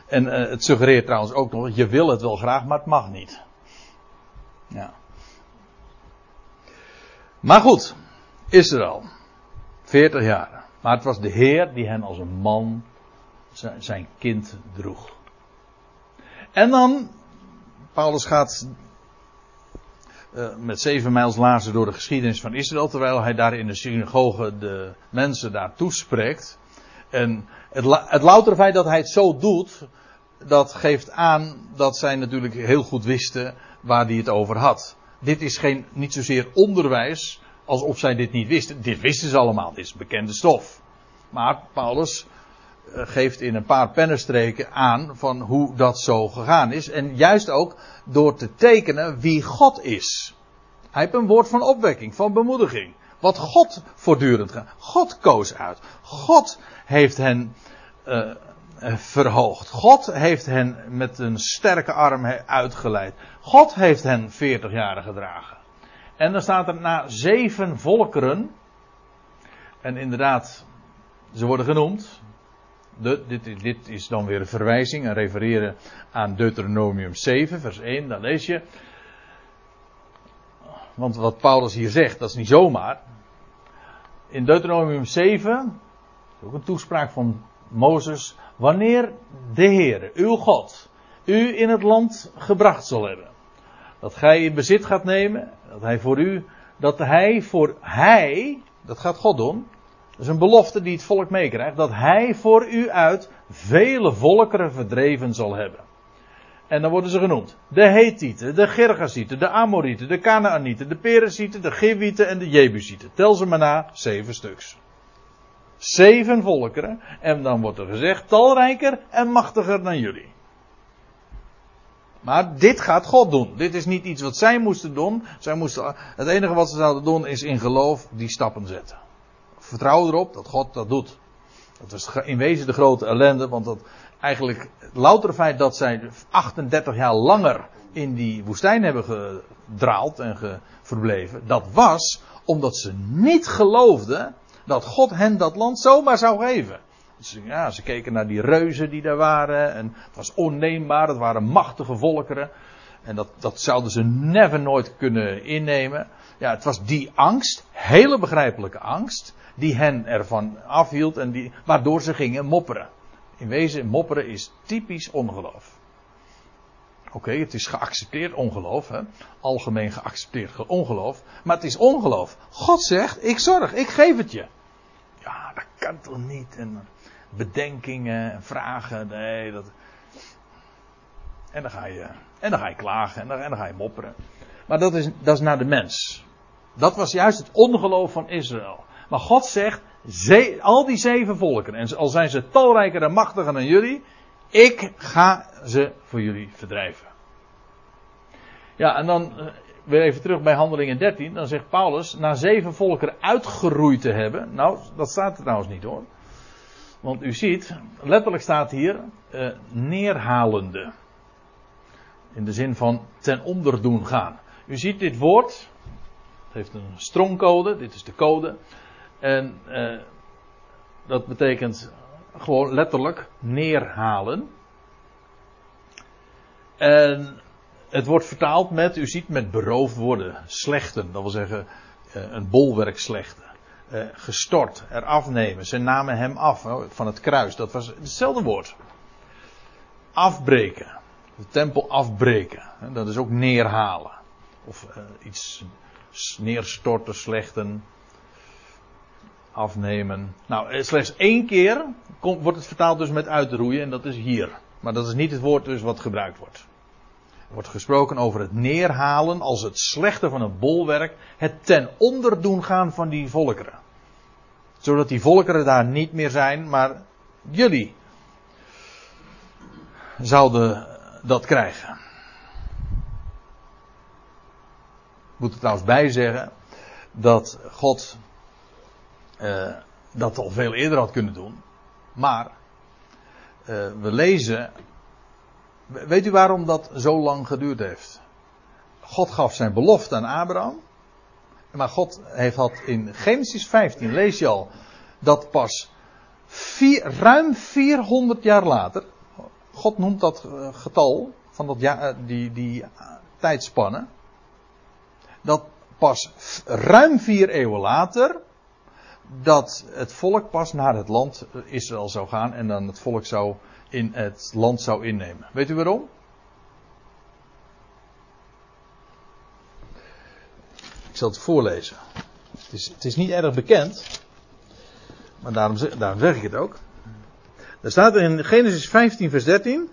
En uh, het suggereert trouwens ook nog, je wil het wel graag, maar het mag niet. Ja. Maar goed, Israël. 40 jaar. Maar het was de Heer die hen als een man zijn kind droeg. En dan, Paulus gaat uh, met zeven mijls lazen door de geschiedenis van Israël, terwijl hij daar in de synagoge de mensen daar toespreekt. En het, het loutere feit dat hij het zo doet, dat geeft aan dat zij natuurlijk heel goed wisten waar hij het over had. Dit is geen, niet zozeer onderwijs, alsof zij dit niet wisten. Dit wisten ze allemaal, dit is bekende stof. Maar Paulus eh, geeft in een paar pennenstreken aan van hoe dat zo gegaan is. En juist ook door te tekenen wie God is. Hij heeft een woord van opwekking, van bemoediging. Wat God voortdurend gaat. God koos uit. God heeft hen uh, verhoogd. God heeft hen met een sterke arm uitgeleid. God heeft hen 40 jaar gedragen. En dan staat er na zeven volkeren. En inderdaad, ze worden genoemd. De, dit, dit, is dan weer een verwijzing, een refereren aan Deuteronomium 7, vers 1. Dan lees je. Want wat Paulus hier zegt, dat is niet zomaar. In Deuteronomium 7, ook een toespraak van Mozes. Wanneer de Heer, uw God, u in het land gebracht zal hebben. Dat gij in bezit gaat nemen. Dat hij voor u, dat hij voor hij, dat gaat God doen. Dat is een belofte die het volk meekrijgt. Dat hij voor u uit vele volkeren verdreven zal hebben. En dan worden ze genoemd. De Hethieten, de Gergasieten, de Amorieten, de Canaanieten, de Perezieten, de Gewieten en de Jebusieten. Tel ze maar na, zeven stuks. Zeven volkeren. En dan wordt er gezegd, talrijker en machtiger dan jullie. Maar dit gaat God doen. Dit is niet iets wat zij moesten doen. Zij moesten, het enige wat ze zouden doen is in geloof die stappen zetten vertrouw erop dat God dat doet. Dat was in wezen de grote ellende, want dat eigenlijk louter feit dat zij 38 jaar langer in die woestijn hebben gedraald en verbleven, dat was omdat ze niet geloofden dat God hen dat land zomaar zou geven. Ja, ze keken naar die reuzen die daar waren en het was onneembaar, het waren machtige volkeren. En dat, dat zouden ze never nooit kunnen innemen. Ja, het was die angst, hele begrijpelijke angst, die hen ervan afhield en die, waardoor ze gingen mopperen. In wezen, mopperen is typisch ongeloof. Oké, het is geaccepteerd ongeloof, hè? algemeen geaccepteerd ongeloof, maar het is ongeloof. God zegt, ik zorg, ik geef het je. kan toch niet? En bedenkingen en vragen, nee, dat... En dan ga je, en dan ga je klagen en dan, en dan ga je mopperen. Maar dat is, dat is naar de mens. Dat was juist het ongeloof van Israël. Maar God zegt, al die zeven volken, en al zijn ze talrijker en machtiger dan jullie, ik ga ze voor jullie verdrijven. Ja, en dan eh, weer even terug bij Handelingen 13. Dan zegt Paulus, na zeven volkeren uitgeroeid te hebben. Nou, dat staat er trouwens niet hoor. Want u ziet, letterlijk staat hier uh, neerhalende. In de zin van ten onder doen gaan. U ziet dit woord. Het heeft een strongcode. Dit is de code. En uh, dat betekent gewoon letterlijk neerhalen. En het wordt vertaald met, u ziet, met beroofd worden, slechten. Dat wil zeggen, eh, een bolwerk slechten. Uh, gestort, eraf nemen. Ze namen hem af van het kruis. Dat was hetzelfde woord. Afbreken. De tempel afbreken. Dat is ook neerhalen. Of iets neerstorten, slechten. Afnemen. Nou, slechts één keer wordt het vertaald dus met uitroeien. En dat is hier. Maar dat is niet het woord dus wat gebruikt wordt wordt gesproken over het neerhalen als het slechte van een bolwerk, het ten onder doen gaan van die volkeren. Zodat die volkeren daar niet meer zijn, maar jullie zouden dat krijgen. Ik moet er trouwens bij zeggen dat God uh, dat al veel eerder had kunnen doen. Maar uh, we lezen Weet u waarom dat zo lang geduurd heeft? God gaf zijn belofte aan Abraham. Maar God heeft had in Genesis 15, lees je al, dat pas ruim 400 jaar later, God noemt dat eh, getal, van dat eh, die, die tijdspanne, dat pas ruim vier eeuwen later, dat het volk pas naar het land Israël zou gaan en dan het volk zou in het land zou innemen. Weet u waarom? Ik zal het voorlezen. Het is, het is niet erg bekend, maar daarom, zeg ik het ook. Er staat in Genesis 15, vers 13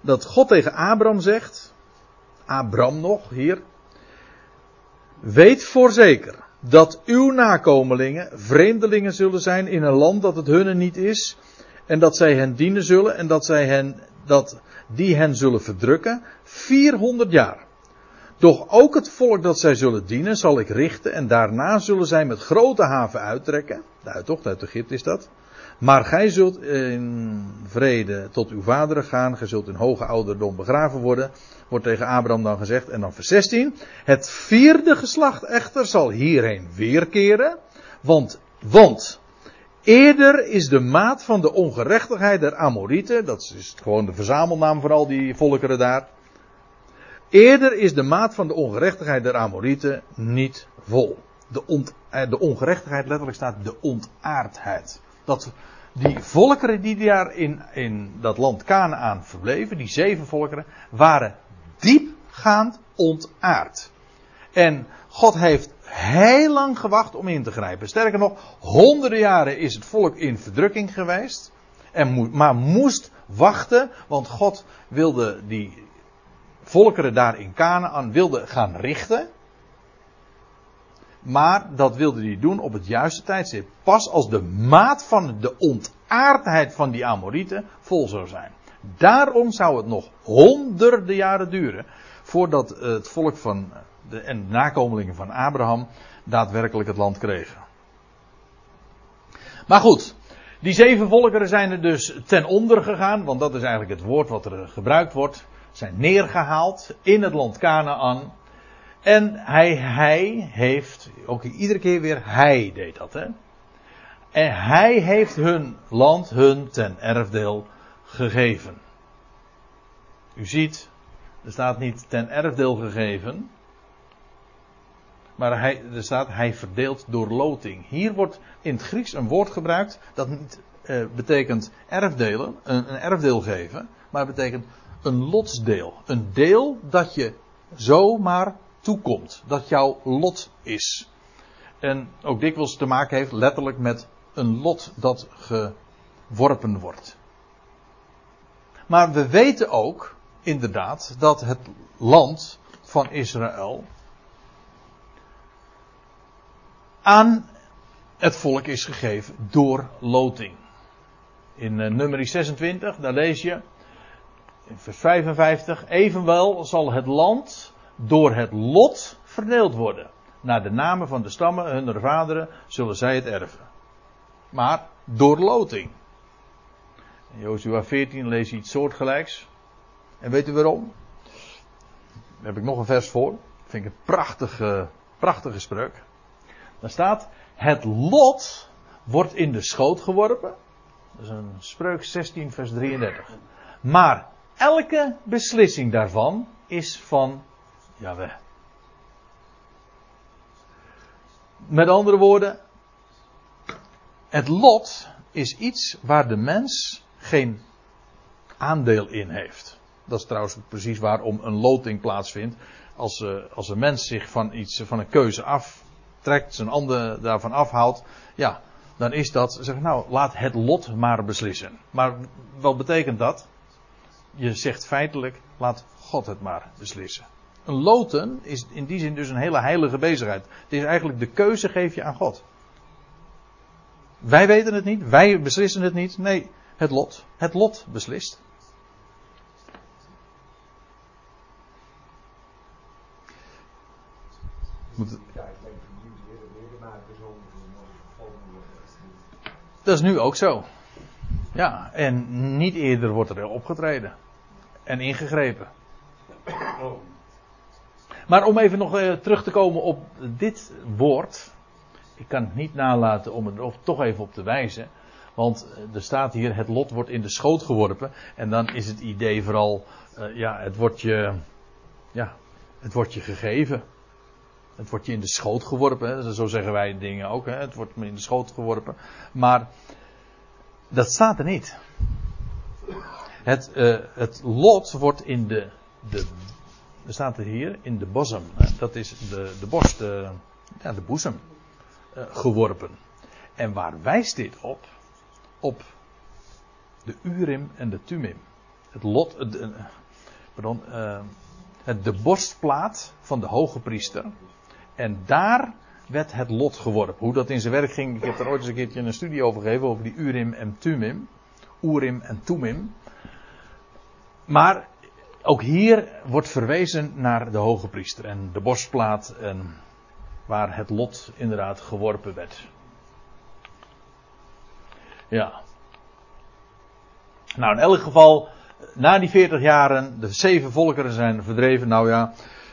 dat God tegen Abraham zegt, Abraham nog hier, weet voorzeker dat uw nakomelingen vreemdelingen zullen zijn in een land dat het hunne niet is en dat zij hen dienen zullen en dat zij hen, dat die hen zullen verdrukken 400 jaar. Doch ook het volk dat zij zullen dienen zal ik richten en daarna zullen zij met grote haven uittrekken. De uittocht uit Egypte is dat. Maar gij zult in vrede tot uw vaderen gaan, gij zult in hoge ouderdom begraven worden, wordt tegen Abraham dan gezegd. En dan vers 16. Het vierde geslacht echter zal hierheen weerkeren, want, want Eerder is de maat van de ongerechtigheid der Amorieten, dat is gewoon de verzamelnaam voor al die volkeren daar. Eerder is de maat van de ongerechtigheid der Amorieten niet vol. De, ont, eh, de ongerechtigheid letterlijk staat de ontaardheid. Dat die volkeren die daar in, in dat land Canaan verbleven, die zeven volkeren, waren diepgaand ontaard. En God heeft heel lang gewacht om in te grijpen. Sterker nog, honderden jaren is het volk in verdrukking geweest. En maar moest wachten, want God wilde die volkeren daar in Canaan wilde gaan richten. Maar dat wilde hij doen op het juiste tijdstip. Pas als de maat van de ontaardheid van die Amorieten vol zou zijn. Daarom zou het nog honderden jaren duren voordat het volk van de, en de nakomelingen van Abraham daadwerkelijk het land kregen. Maar goed, die zeven volkeren zijn er dus ten onder gegaan, want dat is eigenlijk het woord wat er gebruikt wordt. Zijn neergehaald in het land Canaan. En hij, hij heeft, ook iedere keer weer hij deed dat, hè. En hij heeft hun land hun ten erfdeel gegeven. U ziet, er staat niet ten erfdeel gegeven, maar hij, er staat, hij verdeelt door loting. Hier wordt in het Grieks een woord gebruikt dat niet eh, betekent erfdelen, een, een erfdeel geven, maar betekent een lotsdeel. Een deel dat je zomaar toekomt. Dat jouw lot is. En ook dikwijls te maken heeft letterlijk met een lot dat geworpen wordt. Maar we weten ook, inderdaad, dat het land van Israël aan het volk is gegeven door loting. In uh, nummer 26, daar lees je, in vers 55, evenwel zal het land door het lot verdeeld worden. Naar de namen van de stammen hun vaderen zullen zij het erven. Maar door loting. In Jozua 14 lees je iets soortgelijks. En weet u waarom? Daar heb ik nog een vers voor. Vind ik een prachtige, prachtige spreuk. Daar staat: Het lot wordt in de schoot geworpen. Dat is een spreuk 16, vers 33. Maar elke beslissing daarvan is van Met andere woorden, het lot is iets waar de mens geen aandeel in heeft. Dat is trouwens precies waarom een loting plaatsvindt. Als, uh, als een mens zich van iets, van een keuze aftrekt, zijn handen daarvan afhaalt, ja, dan is dat, zeg nou, laat het lot maar beslissen. Maar wat betekent dat? Je zegt feitelijk, laat God het maar beslissen. Een loten is in die zin dus een hele heilige bezigheid. Het is eigenlijk de keuze geef je aan God. Wij weten het niet, wij beslissen het niet. Nee, het lot. Het lot beslist. Moet Dat is nu ook zo. Ja, en niet eerder wordt er opgetreden en ingegrepen. Maar om even nog eh, terug te komen op dit woord. Ik kan het niet nalaten om er toch even op te wijzen. Want eh, er staat hier: het lot wordt in de schoot geworpen. En dan is het idee vooral: uh, ja, het wordt je. Ja, het wordt je gegeven. Het wordt je in de schoot geworpen. Zo zeggen wij dingen ook. Hè? Het wordt me in de schoot geworpen. Maar dat staat er niet. Het, het lot wordt in de, de. Er staat er hier in de bosom. Dat is de, de borst, de, ja, de boezem. Uh, geworpen. En waar wijst dit op? Op de Urim en de Tumim. Het lot. De, pardon. Uh, het, de borstplaat van de hoge priester. En daar werd het lot geworpen. Hoe dat in zijn werk ging, ik heb er ooit eens een keertje een studie over gegeven, over die Urim en Tumim. Urim en Tumim. Maar ook hier wordt verwezen naar de hoge priester en de borstplaat en waar het lot inderdaad geworpen werd. Ja. Nou, in elk geval, na die 40 jaren, de zeven volkeren zijn verdreven. Nou ja,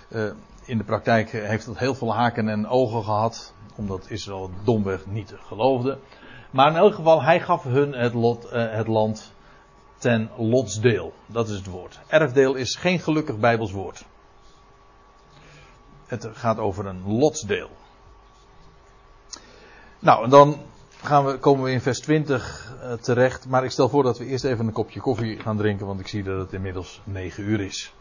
uh, in de praktijk heeft het heel veel haken en ogen gehad, omdat Israël domweg niet geloofde. Maar in elk geval, hij gaf hun het, lot, uh, het land ten lotsdeel. Dat is het woord. Erfdeel is geen gelukkig Bijbels woord. Het gaat over een lotsdeel. Nou, en dan gaan we, komen we in vers 20 uh, terecht. Maar ik stel voor dat we eerst even een kopje koffie gaan drinken, want ik zie dat het inmiddels 9 uur is.